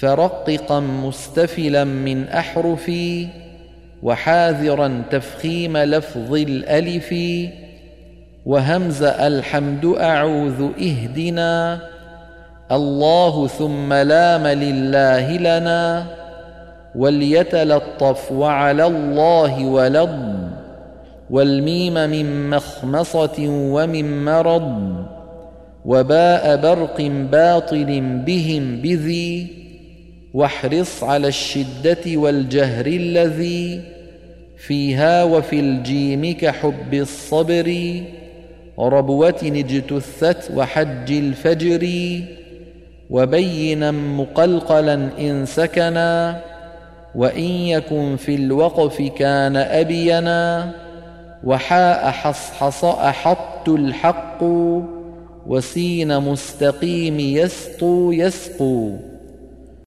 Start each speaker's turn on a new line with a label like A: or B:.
A: فرققا مستفلا من احرفي وحاذرا تفخيم لفظ الألف وهمز الحمد أعوذ إهدنا الله ثم لام لله لنا وليتلطف وعلى الله ولض والميم من مخمصة ومن مرض وباء برق باطل بهم بذي واحرص على الشدة والجهر الذي فيها وفي الجيم كحب الصبر. ربوة اجتثت وحج الفجر. وبينا مقلقلا إن سكنا. وإن يكن في الوقف كان أبينا. وحاء حصحص أحط الحق. وسين مستقيم يسطو يسقو.